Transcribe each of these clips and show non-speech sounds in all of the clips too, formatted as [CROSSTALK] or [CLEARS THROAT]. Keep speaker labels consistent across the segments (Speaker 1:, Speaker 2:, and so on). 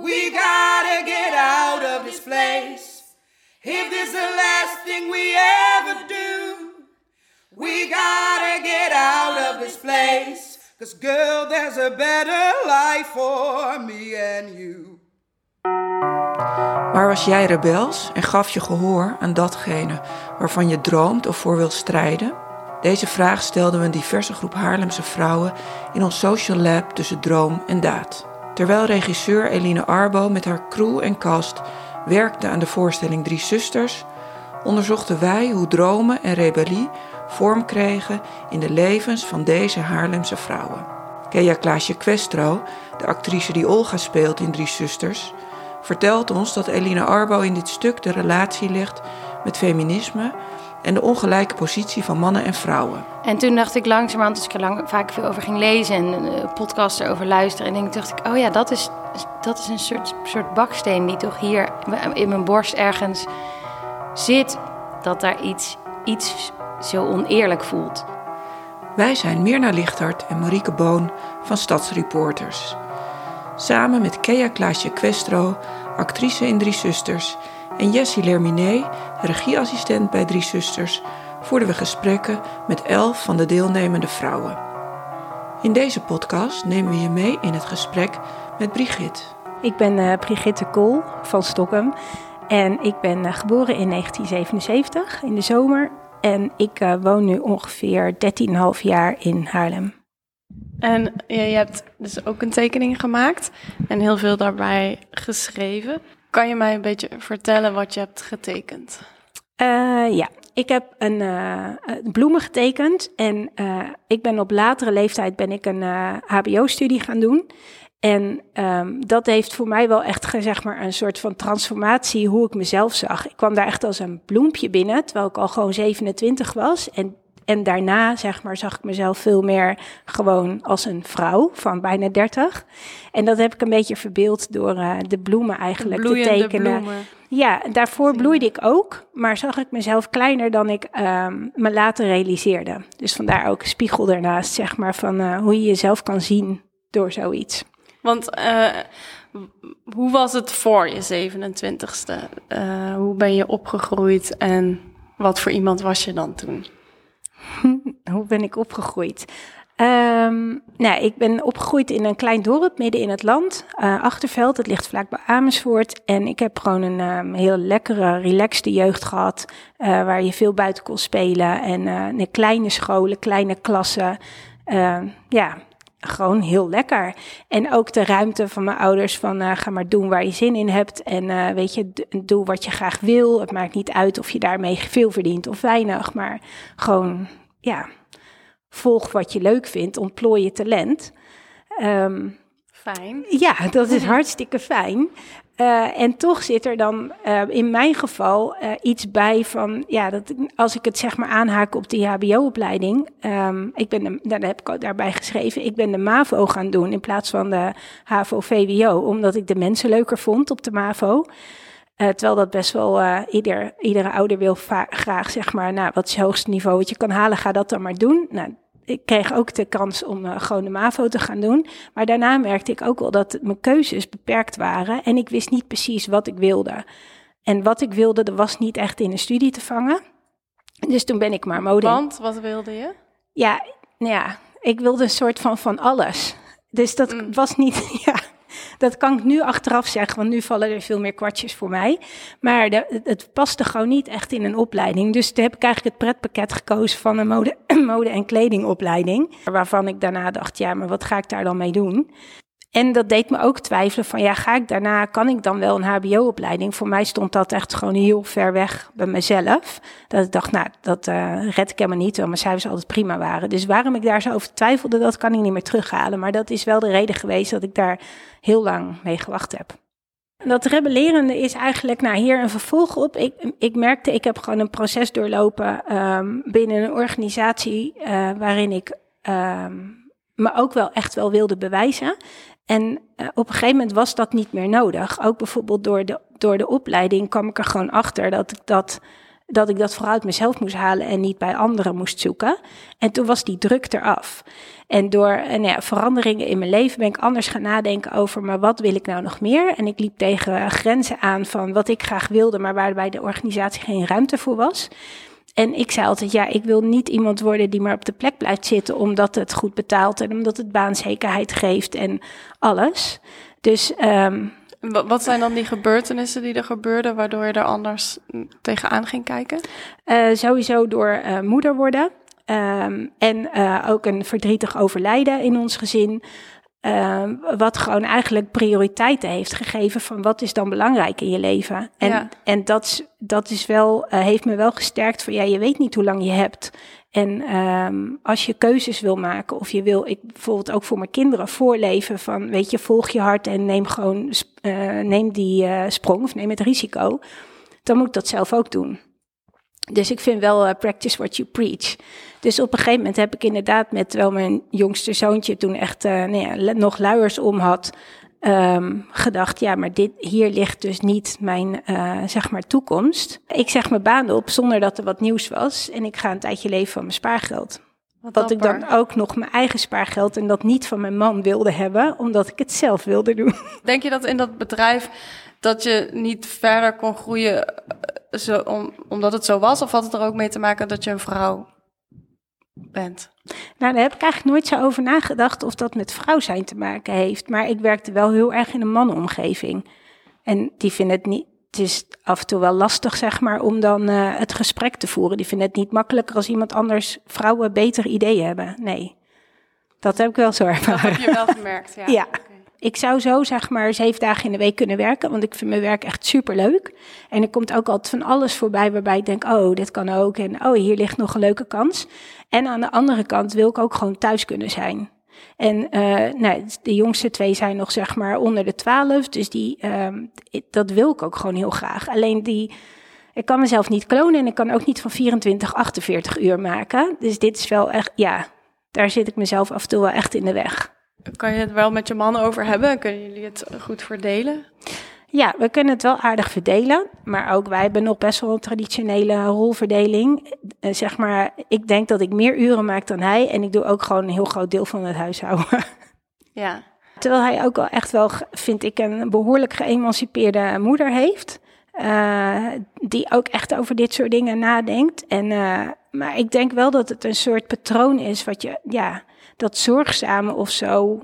Speaker 1: We gotta get out of this place. If this is the last thing we ever do, we gotta get out of this place. Cause girl, there's a better life for me and you.
Speaker 2: Waar was jij rebels en gaf je gehoor aan datgene waarvan je droomt of voor wil strijden? Deze vraag stelden we een diverse groep Haarlemse vrouwen in ons social lab tussen droom en daad. Terwijl regisseur Eline Arbo met haar crew en cast werkte aan de voorstelling Drie Zusters, onderzochten wij hoe dromen en rebellie vorm kregen in de levens van deze Haarlemse vrouwen. Kea Klaasje Questro, de actrice die Olga speelt in Drie Zusters, vertelt ons dat Eline Arbo in dit stuk de relatie legt met feminisme en de ongelijke positie van mannen en vrouwen.
Speaker 3: En toen dacht ik langzamerhand, als ik er lang, vaak veel over ging lezen en uh, podcasts erover luisteren, en dacht ik, oh ja, dat is, dat is een soort, soort baksteen die toch hier in mijn borst ergens zit, dat daar iets, iets zo oneerlijk voelt.
Speaker 2: Wij zijn Mirna Lichthart en Marieke Boon van Stadsreporters. Samen met Kea Klaasje Questro, actrice in Drie Zusters, en Jessie Lerminé, regieassistent bij Drie Zusters, voerden we gesprekken met elf van de deelnemende vrouwen. In deze podcast nemen we je mee in het gesprek met Brigitte.
Speaker 4: Ik ben uh, Brigitte Kool van Stockholm en ik ben uh, geboren in 1977 in de zomer en ik uh, woon nu ongeveer 13,5 jaar in Haarlem.
Speaker 5: En ja, je hebt dus ook een tekening gemaakt en heel veel daarbij geschreven. Kan je mij een beetje vertellen wat je hebt getekend?
Speaker 4: Uh, ja, ik heb een uh, bloemen getekend en uh, ik ben op latere leeftijd ben ik een HBO-studie gaan doen. En um, dat heeft voor mij wel echt zeg maar, een soort van transformatie hoe ik mezelf zag. Ik kwam daar echt als een bloempje binnen, terwijl ik al gewoon 27 was. En en daarna, zeg maar, zag ik mezelf veel meer gewoon als een vrouw van bijna 30. En dat heb ik een beetje verbeeld door uh, de bloemen eigenlijk te tekenen.
Speaker 5: Bloemen.
Speaker 4: Ja, daarvoor bloeide ik ook, maar zag ik mezelf kleiner dan ik um, me later realiseerde. Dus vandaar ook een spiegel ernaast, zeg maar, van uh, hoe je jezelf kan zien door zoiets.
Speaker 5: Want uh, hoe was het voor je 27ste? hoe ben je opgegroeid en wat voor iemand was je dan toen? [LAUGHS]
Speaker 4: Hoe ben ik opgegroeid? Um, nou, ik ben opgegroeid in een klein dorp midden in het land, uh, Achterveld. Het ligt vlak bij Amersfoort. En ik heb gewoon een um, heel lekkere, relaxte jeugd gehad, uh, waar je veel buiten kon spelen. En uh, kleine scholen, kleine klassen. ja, gewoon heel lekker. En ook de ruimte van mijn ouders van uh, ga maar doen waar je zin in hebt. En uh, weet je, doe wat je graag wil. Het maakt niet uit of je daarmee veel verdient of weinig. Maar gewoon, ja, volg wat je leuk vindt. Ontplooi je talent. Um,
Speaker 5: fijn.
Speaker 4: Ja, dat is hartstikke fijn. Uh, en toch zit er dan uh, in mijn geval uh, iets bij van, ja, dat als ik het zeg maar aanhaak op die HBO-opleiding, um, ik ben de, daar heb ik daarbij geschreven, ik ben de MAVO gaan doen in plaats van de HAVO-VWO, omdat ik de mensen leuker vond op de MAVO. terwijl dat best wel ieder, iedere ouder wil graag, zeg maar, nou, wat is het hoogste niveau wat je kan halen, ga dat dan maar doen. Nou, ik kreeg ook de kans om uh, gewoon de MAVO te gaan doen. Maar daarna merkte ik ook wel dat mijn keuzes beperkt waren. En ik wist niet precies wat ik wilde. En wat ik wilde, dat was niet echt in een studie te vangen. Dus toen ben ik maar mode.
Speaker 5: Want, wat wilde je?
Speaker 4: Ja, nou ja, ik wilde een soort van van alles. Dus dat mm. was niet, [LAUGHS] ja, dat kan ik nu achteraf zeggen, want nu vallen er veel meer kwartjes voor mij. Maar de, het paste gewoon niet echt in een opleiding. Dus toen heb ik eigenlijk het pretpakket gekozen van een mode, [CLEARS THROAT] mode- en kledingopleiding. Waarvan ik daarna dacht, ja, maar wat ga ik daar dan mee doen? En dat deed me ook twijfelen van, ja, ga ik daarna, kan ik dan wel een hbo-opleiding? Voor mij stond dat echt gewoon heel ver weg bij mezelf. Dat ik dacht, nou, dat uh, red ik helemaal niet, terwijl mijn cijfers altijd prima waren. Dus waarom ik daar zo over twijfelde, dat kan ik niet meer terughalen. Maar dat is wel de reden geweest dat ik daar heel lang mee gewacht heb. Dat rebellerende is eigenlijk, nou hier een vervolg op. Ik, ik merkte, ik heb gewoon een proces doorlopen um, binnen een organisatie uh, waarin ik um, me ook wel echt wel wilde bewijzen. En uh, op een gegeven moment was dat niet meer nodig. Ook bijvoorbeeld door de, door de opleiding kwam ik er gewoon achter dat ik dat dat ik dat vooruit mezelf moest halen en niet bij anderen moest zoeken. En toen was die druk eraf. En door en ja, veranderingen in mijn leven ben ik anders gaan nadenken over, maar wat wil ik nou nog meer? En ik liep tegen grenzen aan van wat ik graag wilde, maar waarbij de organisatie geen ruimte voor was. En ik zei altijd, ja, ik wil niet iemand worden die maar op de plek blijft zitten omdat het goed betaalt en omdat het baanzekerheid geeft en alles. Dus um,
Speaker 5: wat zijn dan die gebeurtenissen die er gebeurden, waardoor je er anders tegenaan ging kijken?
Speaker 4: Uh, sowieso door uh, moeder worden. Um, en uh, ook een verdrietig overlijden in ons gezin. Uh, wat gewoon eigenlijk prioriteiten heeft gegeven van wat is dan belangrijk in je leven. En, ja. en dat, dat is wel, uh, heeft me wel gesterkt van ja, je weet niet hoe lang je hebt. En um, als je keuzes wil maken, of je wil, ik bijvoorbeeld ook voor mijn kinderen voorleven van, weet je, volg je hart en neem gewoon, uh, neem die uh, sprong of neem het risico, dan moet ik dat zelf ook doen. Dus ik vind wel uh, practice what you preach. Dus op een gegeven moment heb ik inderdaad met, terwijl mijn jongste zoontje toen echt uh, nou ja, nog luiers om had, um, gedacht, ja, maar dit, hier ligt dus niet mijn, uh, zeg maar, toekomst. Ik zeg mijn baan op zonder dat er wat nieuws was en ik ga een tijdje leven van mijn spaargeld. Wat, wat ik dan ook nog mijn eigen spaargeld en dat niet van mijn man wilde hebben, omdat ik het zelf wilde doen.
Speaker 5: Denk je dat in dat bedrijf dat je niet verder kon groeien zo, om, omdat het zo was? Of had het er ook mee te maken dat je een vrouw bent?
Speaker 4: Nou, daar heb ik eigenlijk nooit zo over nagedacht of dat met vrouw zijn te maken heeft. Maar ik werkte wel heel erg in een mannenomgeving. En die vinden het niet. Het is af en toe wel lastig, zeg maar, om dan uh, het gesprek te voeren. Die vinden het niet makkelijker als iemand anders vrouwen beter ideeën hebben. Nee, dat heb ik wel zo ervaren.
Speaker 5: Dat heb je wel gemerkt, ja. [LAUGHS]
Speaker 4: ja. Ik zou zo zeg maar zeven dagen in de week kunnen werken, want ik vind mijn werk echt super leuk. En er komt ook altijd van alles voorbij waarbij ik denk, oh, dit kan ook. En oh, hier ligt nog een leuke kans. En aan de andere kant wil ik ook gewoon thuis kunnen zijn. En uh, nou, de jongste twee zijn nog zeg maar onder de twaalf, dus die, uh, dat wil ik ook gewoon heel graag. Alleen die, ik kan mezelf niet klonen en ik kan ook niet van 24, 48 uur maken. Dus dit is wel echt, ja, daar zit ik mezelf af en toe wel echt in de weg.
Speaker 5: Kan je het wel met je man over hebben? Kunnen jullie het goed verdelen?
Speaker 4: Ja, we kunnen het wel aardig verdelen. Maar ook wij hebben nog best wel een traditionele rolverdeling. Uh, zeg maar, ik denk dat ik meer uren maak dan hij. En ik doe ook gewoon een heel groot deel van het huishouden. [LAUGHS]
Speaker 5: Ja.
Speaker 4: Terwijl hij ook wel echt wel, vind ik, een behoorlijk geëmancipeerde moeder heeft. Uh, die ook echt over dit soort dingen nadenkt. En, uh, maar ik denk wel dat het een soort patroon is wat je, ja, dat zorgzame of zo.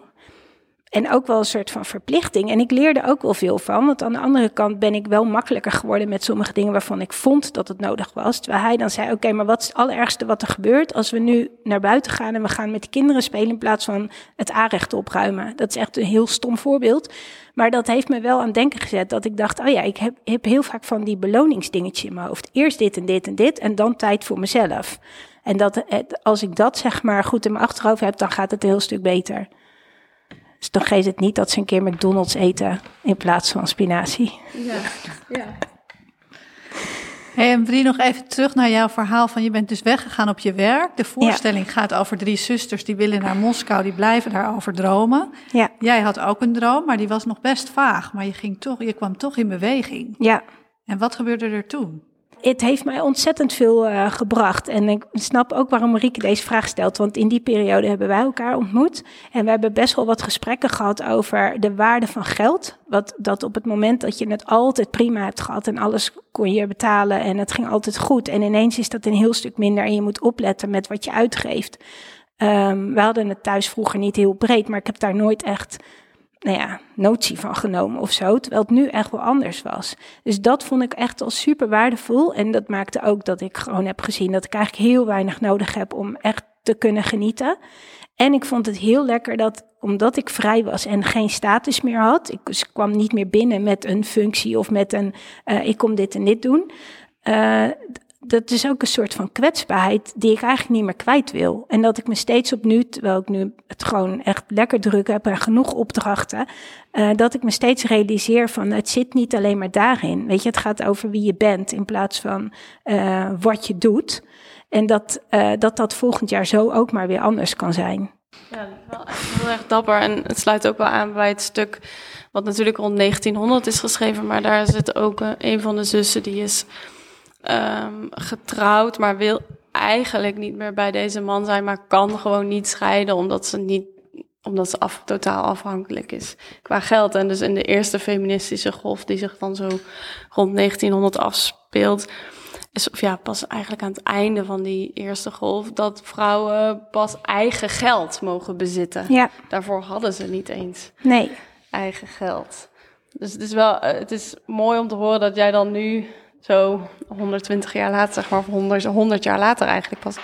Speaker 4: En ook wel een soort van verplichting. En ik leerde ook wel veel van. Want aan de andere kant ben ik wel makkelijker geworden met sommige dingen waarvan ik vond dat het nodig was. Terwijl hij dan zei: Oké, maar wat is het allerergste wat er gebeurt als we nu naar buiten gaan en we gaan met de kinderen spelen in plaats van het aanrecht opruimen? Dat is echt een heel stom voorbeeld. Maar dat heeft me wel aan denken gezet. Dat ik dacht: Oh ja, ik heb, heb heel vaak van die beloningsdingetje in mijn hoofd. Eerst dit en dit en dit en dan tijd voor mezelf. En dat, als ik dat zeg maar goed in mijn achterhoofd heb, dan gaat het een heel stuk beter. Dus dan geeft het niet dat ze een keer McDonald's eten in plaats van spinazie. Ja, ja.
Speaker 6: Hey, en Brie, nog even terug naar jouw verhaal van je bent dus weggegaan op je werk. De voorstelling ja. gaat over drie zusters die willen naar Moskou, die blijven daarover dromen.
Speaker 4: Ja.
Speaker 6: Jij had ook een droom, maar die was nog best vaag, maar je, ging toch, je kwam toch in beweging.
Speaker 4: Ja.
Speaker 6: En wat gebeurde er toen?
Speaker 4: Het heeft mij ontzettend veel uh, gebracht. En ik snap ook waarom Marieke deze vraag stelt. Want in die periode hebben wij elkaar ontmoet. En we hebben best wel wat gesprekken gehad over de waarde van geld. Wat dat op het moment dat je het altijd prima hebt gehad en alles kon je betalen en het ging altijd goed. En ineens is dat een heel stuk minder en je moet opletten met wat je uitgeeft. Um, we hadden het thuis vroeger niet heel breed, maar ik heb daar nooit echt nou ja, notie van genomen of zo. Terwijl het nu echt wel anders was. Dus dat vond ik echt al super waardevol. En dat maakte ook dat ik gewoon heb gezien dat ik eigenlijk heel weinig nodig heb om echt te kunnen genieten. En ik vond het heel lekker dat, omdat ik vrij was en geen status meer had, ik, kwam niet meer binnen met een functie of met een, uh, ik kom dit en dit doen. Uh, dat is ook een soort van kwetsbaarheid die ik eigenlijk niet meer kwijt wil. En dat ik me steeds opnieuw, terwijl ik nu het gewoon echt lekker druk heb en genoeg opdrachten, uh, dat ik me steeds realiseer van het zit niet alleen maar daarin. Weet je, het gaat over wie je bent in plaats van uh, wat je doet. En dat, uh, dat dat volgend jaar zo ook maar weer anders kan zijn.
Speaker 5: Ja, wel heel erg dapper. En het sluit ook wel aan bij het stuk wat natuurlijk rond 1900 is geschreven, maar daar zit ook een van de zussen die is ehm, getrouwd, maar wil eigenlijk niet meer bij deze man zijn, maar kan gewoon niet scheiden omdat ze niet omdat ze af, totaal afhankelijk is qua geld. En dus in de eerste feministische golf, die zich dan zo rond 1900 afspeelt, is of ja, pas eigenlijk aan het einde van die eerste golf, dat vrouwen pas eigen geld mogen bezitten.
Speaker 4: Ja.
Speaker 5: Daarvoor hadden ze niet eens
Speaker 4: Nee.
Speaker 5: eigen geld. Dus het is wel, eh, het is mooi om te horen dat jij dan nu zo 120 jaar later, zeg maar, of 100, 100 jaar later eigenlijk pas,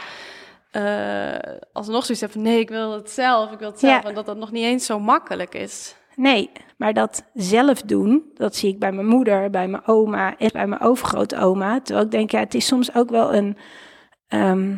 Speaker 5: eh alsnog zoiets hebt van nee, ik wil het zelf, ik wil het zelf.
Speaker 4: Ja.
Speaker 5: En dat dat nog niet eens zo makkelijk is.
Speaker 4: Nee, maar dat zelf doen, dat zie ik bij mijn moeder, bij mijn oma en bij mijn overgrootoma. Terwijl ik denk, ja, het is soms ook wel een. ehm,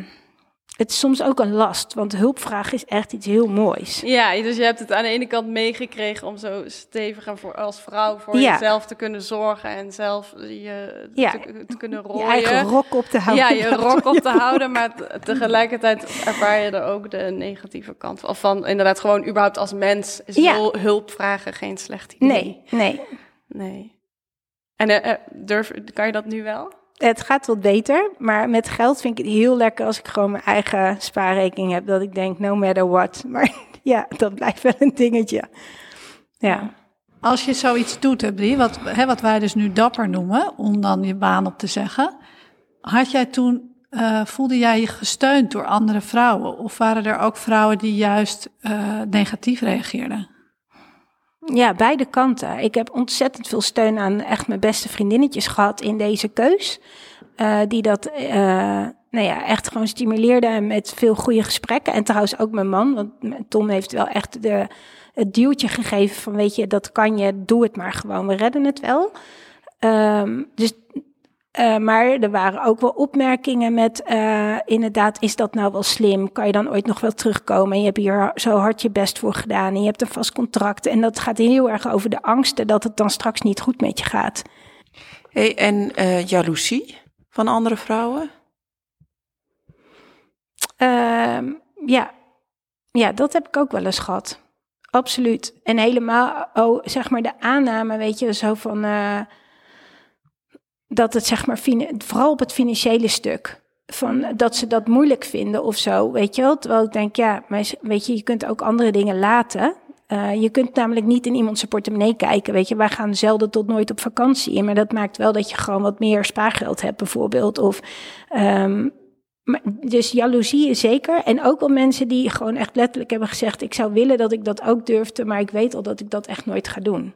Speaker 4: het is soms ook een last, want hulpvraag is echt iets heel moois.
Speaker 5: Ja, dus je hebt het aan de ene kant meegekregen om zo stevig en voor, als vrouw voor
Speaker 4: Ja.
Speaker 5: jezelf te kunnen zorgen en zelf je
Speaker 4: Ja.
Speaker 5: te, te kunnen
Speaker 4: Je
Speaker 5: rooien.
Speaker 4: eigen rok op te houden.
Speaker 5: Ja, je rok op te [LAUGHS] houden, maar tegelijkertijd ervaar je er ook de negatieve kant van. Of van inderdaad gewoon überhaupt als mens is
Speaker 4: Ja.
Speaker 5: hul- hulp vragen geen slecht idee.
Speaker 4: Nee, nee.
Speaker 5: Nee. En eh, eh, durf, kan je dat nu wel?
Speaker 4: Het gaat wat beter, maar met geld vind ik het heel lekker als ik gewoon mijn eigen spaarrekening heb. Dat ik denk, no matter what. [LAUGHS] Maar ja, dat blijft wel een dingetje. Ja.
Speaker 6: Als je zoiets doet, Brie, wat, hè, wat wij dus nu dapper noemen, om dan je baan op te zeggen. Had jij toen, eh, voelde jij je gesteund door andere vrouwen? Of waren er ook vrouwen die juist eh, negatief reageerden?
Speaker 4: Ja, beide kanten. Ik heb ontzettend veel steun aan echt mijn beste vriendinnetjes gehad in deze keus. Eh, die dat eh, nou ja, echt gewoon stimuleerden met veel goede gesprekken. En trouwens ook mijn man, want Tom heeft wel echt de, het duwtje gegeven van weet je, dat kan je, doe het maar gewoon, we redden het wel. Ehm, dus, eh, maar er waren ook wel opmerkingen met, eh, inderdaad, is dat nou wel slim? Kan je dan ooit nog wel terugkomen? En je hebt hier zo hard je best voor gedaan en je hebt een vast contract. En dat gaat heel erg over de angsten dat het dan straks niet goed met je gaat.
Speaker 2: Hey, en eh jaloezie van andere vrouwen?
Speaker 4: Ehm, ja. ja, dat heb ik ook wel eens gehad. Absoluut. En helemaal, oh, zeg maar, de aanname, weet je, zo van. Dat het, zeg maar, vooral op het financiële stuk. Van dat ze dat moeilijk vinden of zo, weet je wel. Terwijl ik denk, ja, maar weet je, je kunt ook andere dingen laten. Eh, je kunt namelijk niet in iemand zijn portemonnee kijken. Weet je, wij gaan zelden tot nooit op vakantie. Maar dat maakt wel dat je gewoon wat meer spaargeld hebt, bijvoorbeeld. Of ehm, dus jaloezie is zeker. En ook wel mensen die gewoon echt letterlijk hebben gezegd: Ik zou willen dat ik dat ook durfde, maar ik weet al dat ik dat echt nooit ga doen.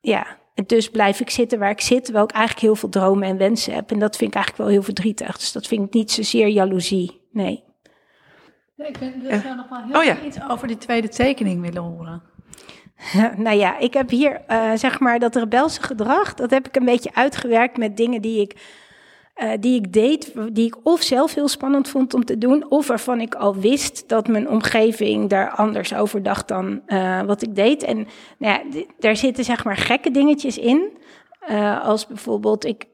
Speaker 4: Ja, dus blijf ik zitten waar ik zit, terwijl ik eigenlijk heel veel dromen en wensen heb. En dat vind ik eigenlijk wel heel verdrietig. Dus dat vind ik niet zozeer jaloezie. Nee.
Speaker 6: ik ben, zou nog wel heel
Speaker 2: oh ja.
Speaker 6: iets over die tweede tekening willen horen. [LAUGHS]
Speaker 4: nou ja, ik heb hier eh, zeg maar dat rebelse gedrag, dat heb ik een beetje uitgewerkt met dingen die ik, eh, die ik deed, die ik of zelf heel spannend vond om te doen, of waarvan ik al wist dat mijn omgeving daar anders over dacht dan eh, wat ik deed. En nou ja, daar zitten zeg maar gekke dingetjes in, Eh, als bijvoorbeeld ik.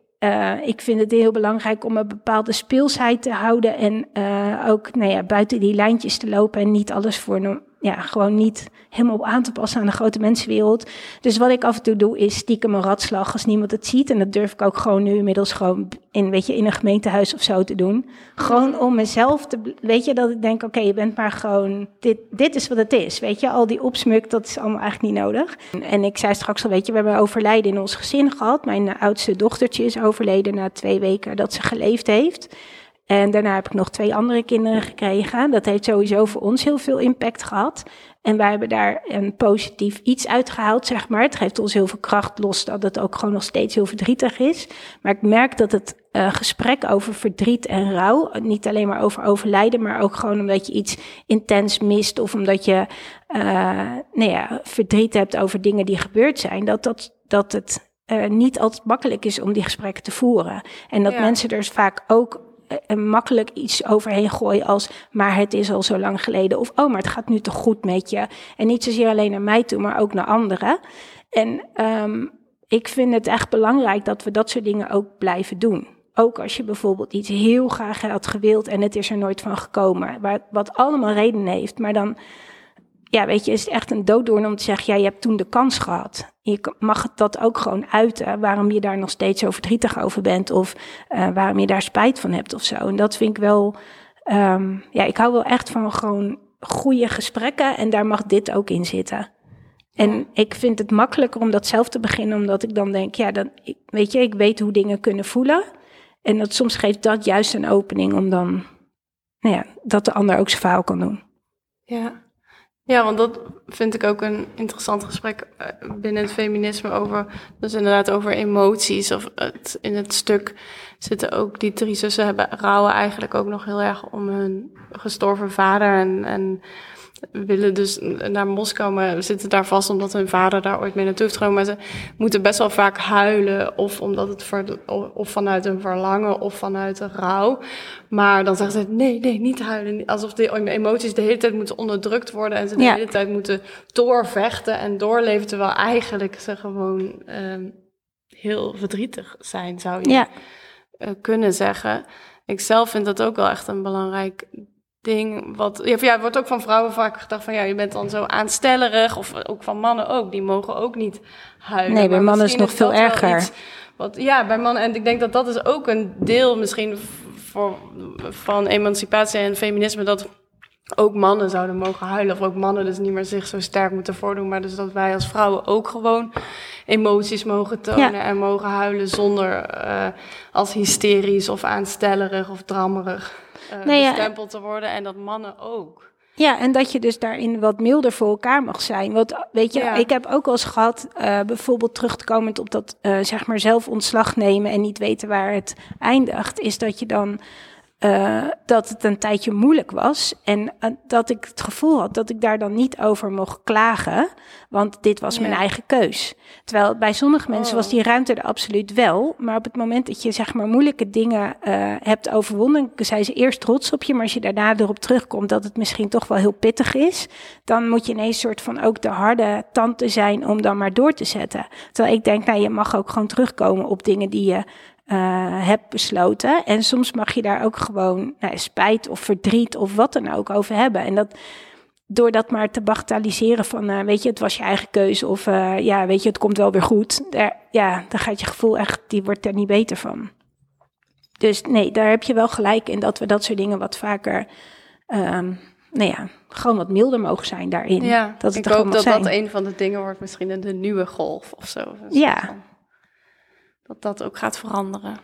Speaker 4: ik vind het heel belangrijk om een bepaalde speelsheid te houden en ook nou ja, buiten die lijntjes te lopen en niet alles voor ja, gewoon niet helemaal aan te passen aan de grote mensenwereld. Dus wat ik af en toe doe, is stiekem een ratslag als niemand het ziet. En dat durf ik ook gewoon nu inmiddels gewoon in, weet je, in een gemeentehuis of zo te doen. Gewoon om mezelf te, weet je, dat ik denk, oké, je bent maar gewoon, dit, dit is wat het is. Weet je, al die opsmuk, dat is allemaal eigenlijk niet nodig. En, ik zei straks al, weet je, we hebben overlijden in ons gezin gehad. Mijn oudste dochtertje is overleden na twee weken dat ze geleefd heeft. En daarna heb ik nog twee andere kinderen gekregen. Dat heeft sowieso voor ons heel veel impact gehad. En wij hebben daar een positief iets uitgehaald, zeg maar. Het geeft ons heel veel kracht, los dat het ook gewoon nog steeds heel verdrietig is. Maar ik merk dat het eh, gesprek over verdriet en rouw, niet alleen maar over overlijden, maar ook gewoon omdat je iets intens mist of omdat je eh, nou ja, verdriet hebt over dingen die gebeurd zijn, dat, dat, dat het eh, niet altijd makkelijk is om die gesprekken te voeren. En dat
Speaker 5: Ja.
Speaker 4: mensen er dus vaak ook makkelijk iets overheen gooien als, maar het is al zo lang geleden. Of, oh, maar het gaat nu toch goed met je. En niet zozeer alleen naar mij toe, maar ook naar anderen. En ehm, ik vind het echt belangrijk dat we dat soort dingen ook blijven doen. Ook als je bijvoorbeeld iets heel graag had gewild en het is er nooit van gekomen. Wat allemaal redenen heeft. Maar dan ja, weet je, is het echt een dooddoorn om te zeggen, ja, je hebt toen de kans gehad. Je mag het dat ook gewoon uiten, waarom je daar nog steeds zo verdrietig over bent of uh, waarom je daar spijt van hebt of zo. En dat vind ik wel, um, ja, ik hou wel echt van gewoon goede gesprekken en daar mag dit ook in zitten. En ik vind het makkelijker om dat zelf te beginnen, omdat ik dan denk, ja, dan, weet je, ik weet hoe dingen kunnen voelen. En dat soms geeft dat juist een opening om dan, nou ja, dat de ander ook zijn verhaal kan doen.
Speaker 5: Ja. Ja, want dat vind ik ook een interessant gesprek eh, binnen het feminisme over, dus inderdaad over emoties. Of het, in het stuk zitten ook die drie zussen hebben rouwen eigenlijk ook nog heel erg om hun gestorven vader en, en willen dus naar Moskou, maar zitten daar vast omdat hun vader daar ooit mee naartoe heeft genomen. Maar ze moeten best wel vaak huilen, of, omdat het ver, of vanuit een verlangen of vanuit een rouw. Maar dan zeggen ze, nee, nee, niet huilen. Alsof de emoties de hele tijd moeten onderdrukt worden en ze de hele tijd moeten doorvechten en doorleven. Terwijl eigenlijk ze gewoon um, heel verdrietig zijn, zou je ja. uh, kunnen zeggen. Ik zelf vind dat ook wel echt een belangrijk ding. Wat, ja, ja, wordt ook van vrouwen vaak gedacht van ja, je bent dan zo aanstellerig. Of ook van mannen ook. Die mogen ook niet huilen.
Speaker 4: Nee, bij mannen is het nog veel erger.
Speaker 5: wat, ja, bij mannen. En ik denk dat dat is ook een deel misschien voor, van emancipatie en feminisme. Dat ook mannen zouden mogen huilen. Of ook mannen dus niet meer zich zo sterk moeten voordoen. Maar dus dat wij als vrouwen ook gewoon emoties mogen tonen. En mogen huilen zonder uh, als hysterisch of aanstellerig of drammerig uh, bestempeld te worden. En dat mannen ook.
Speaker 4: Ja, en dat je dus daarin wat milder voor elkaar mag zijn. Want weet je, ik heb ook wel eens gehad, uh, bijvoorbeeld terugkomend op dat uh, zeg maar zelf ontslag nemen en niet weten waar het eindigt, is dat je dan uh, dat het een tijdje moeilijk was. En uh, dat ik het gevoel had dat ik daar dan niet over mocht klagen. Want dit was mijn eigen keus. Terwijl bij sommige mensen was oh. die ruimte er absoluut wel. Maar op het moment dat je zeg maar moeilijke dingen uh, hebt overwonnen, zijn ze eerst trots op je. Maar als je daarna erop terugkomt dat het misschien toch wel heel pittig is, dan moet je ineens soort van ook de harde tante zijn om dan maar door te zetten. Terwijl ik denk, nou, je mag ook gewoon terugkomen op dingen die je uh, heb besloten. En soms mag je daar ook gewoon nou, spijt of verdriet of wat dan ook over hebben. En dat door dat maar te bagatelliseren van, uh, weet je, het was je eigen keuze of uh, ja, weet je, het komt wel weer goed. Daar, ja, dan gaat je gevoel echt, die wordt er niet beter van. Dus nee, daar heb je wel gelijk in dat we dat soort dingen wat vaker, um, nou ja, gewoon wat milder mogen zijn daarin.
Speaker 5: Ja, dat het ik hoop dat zijn. dat een van de dingen wordt, misschien de nieuwe golf of zo.
Speaker 4: Ja,
Speaker 5: dat dat ook gaat veranderen.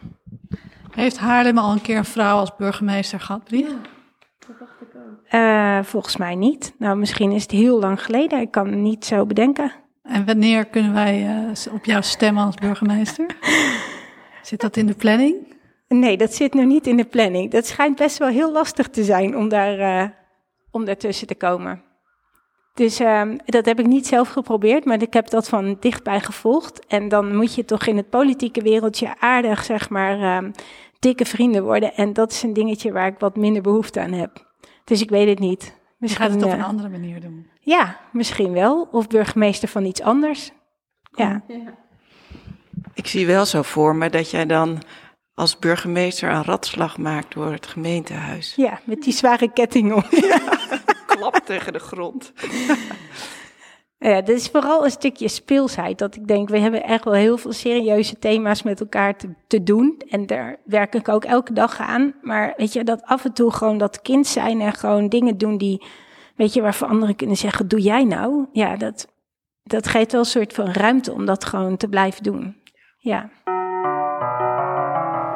Speaker 6: Heeft Haarlem al een keer een vrouw als burgemeester gehad, Brie? Ja,
Speaker 4: dat dacht ik ook. Uh, volgens mij niet. Nou, misschien is het heel lang geleden. Ik kan het niet zo bedenken.
Speaker 6: En wanneer kunnen wij uh, op jou stemmen als burgemeester? [LAUGHS] zit dat in de planning?
Speaker 4: Nee, dat zit nog niet in de planning. Dat schijnt best wel heel lastig te zijn om daar uh, om daartussen te komen. Dus um, dat heb ik niet zelf geprobeerd, maar ik heb dat van dichtbij gevolgd. En dan moet je toch in het politieke wereldje aardig, zeg maar, um, dikke vrienden worden. En dat is een dingetje waar ik wat minder behoefte aan heb. Dus ik weet het niet.
Speaker 6: Misschien, je gaat het op een andere manier doen.
Speaker 4: Ja, misschien wel. Of burgemeester van iets anders. Ja. ja.
Speaker 2: Ik zie wel zo voor me dat jij dan als burgemeester een ratslag maakt door het gemeentehuis.
Speaker 4: Ja, met die zware ketting om. Ja [LAUGHS]
Speaker 2: klap tegen de grond. [LAUGHS]
Speaker 4: Ja, dit is vooral een stukje speelsheid. Dat ik denk, we hebben echt wel heel veel serieuze thema's met elkaar te, te, doen. En daar werk ik ook elke dag aan. Maar weet je, dat af en toe gewoon dat kind zijn en gewoon dingen doen die, weet je, waarvan anderen kunnen zeggen, doe jij nou? Ja, dat, dat geeft wel een soort van ruimte om dat gewoon te blijven doen. Ja.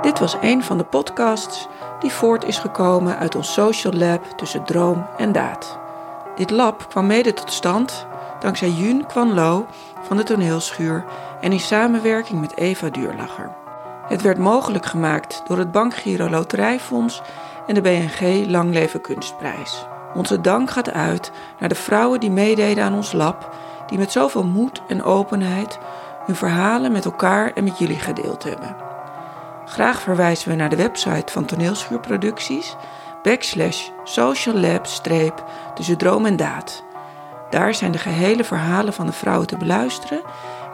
Speaker 2: Dit was een van de podcasts die voort is gekomen uit ons social lab tussen droom en daad. Dit lab kwam mede tot stand dankzij Jun Kwan Lo van de toneelschuur en in samenwerking met Eva Duurlacher. Het werd mogelijk gemaakt door het Bankgiro Loterijfonds en de BNG Langleven Kunstprijs. Onze dank gaat uit naar de vrouwen die meededen aan ons lab, die met zoveel moed en openheid hun verhalen met elkaar en met jullie gedeeld hebben. Graag verwijzen we naar de website van Toneelschuurproducties, backslash social lab streep tussen droom en daad. Daar zijn de gehele verhalen van de vrouwen te beluisteren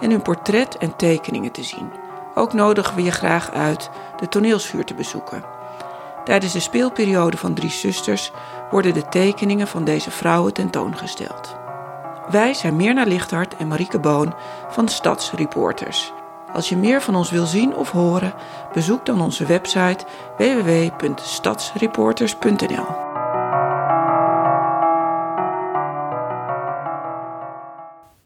Speaker 2: en hun portret en tekeningen te zien. Ook nodigen we je graag uit de toneelschuur te bezoeken. Tijdens de speelperiode van Drie Zusters worden de tekeningen van deze vrouwen tentoongesteld. Wij zijn Mirna Lichthart en Marieke Boon van Stadsreporters. Als je meer van ons wil zien of horen, bezoek dan onze website www.stadsreporters.nl.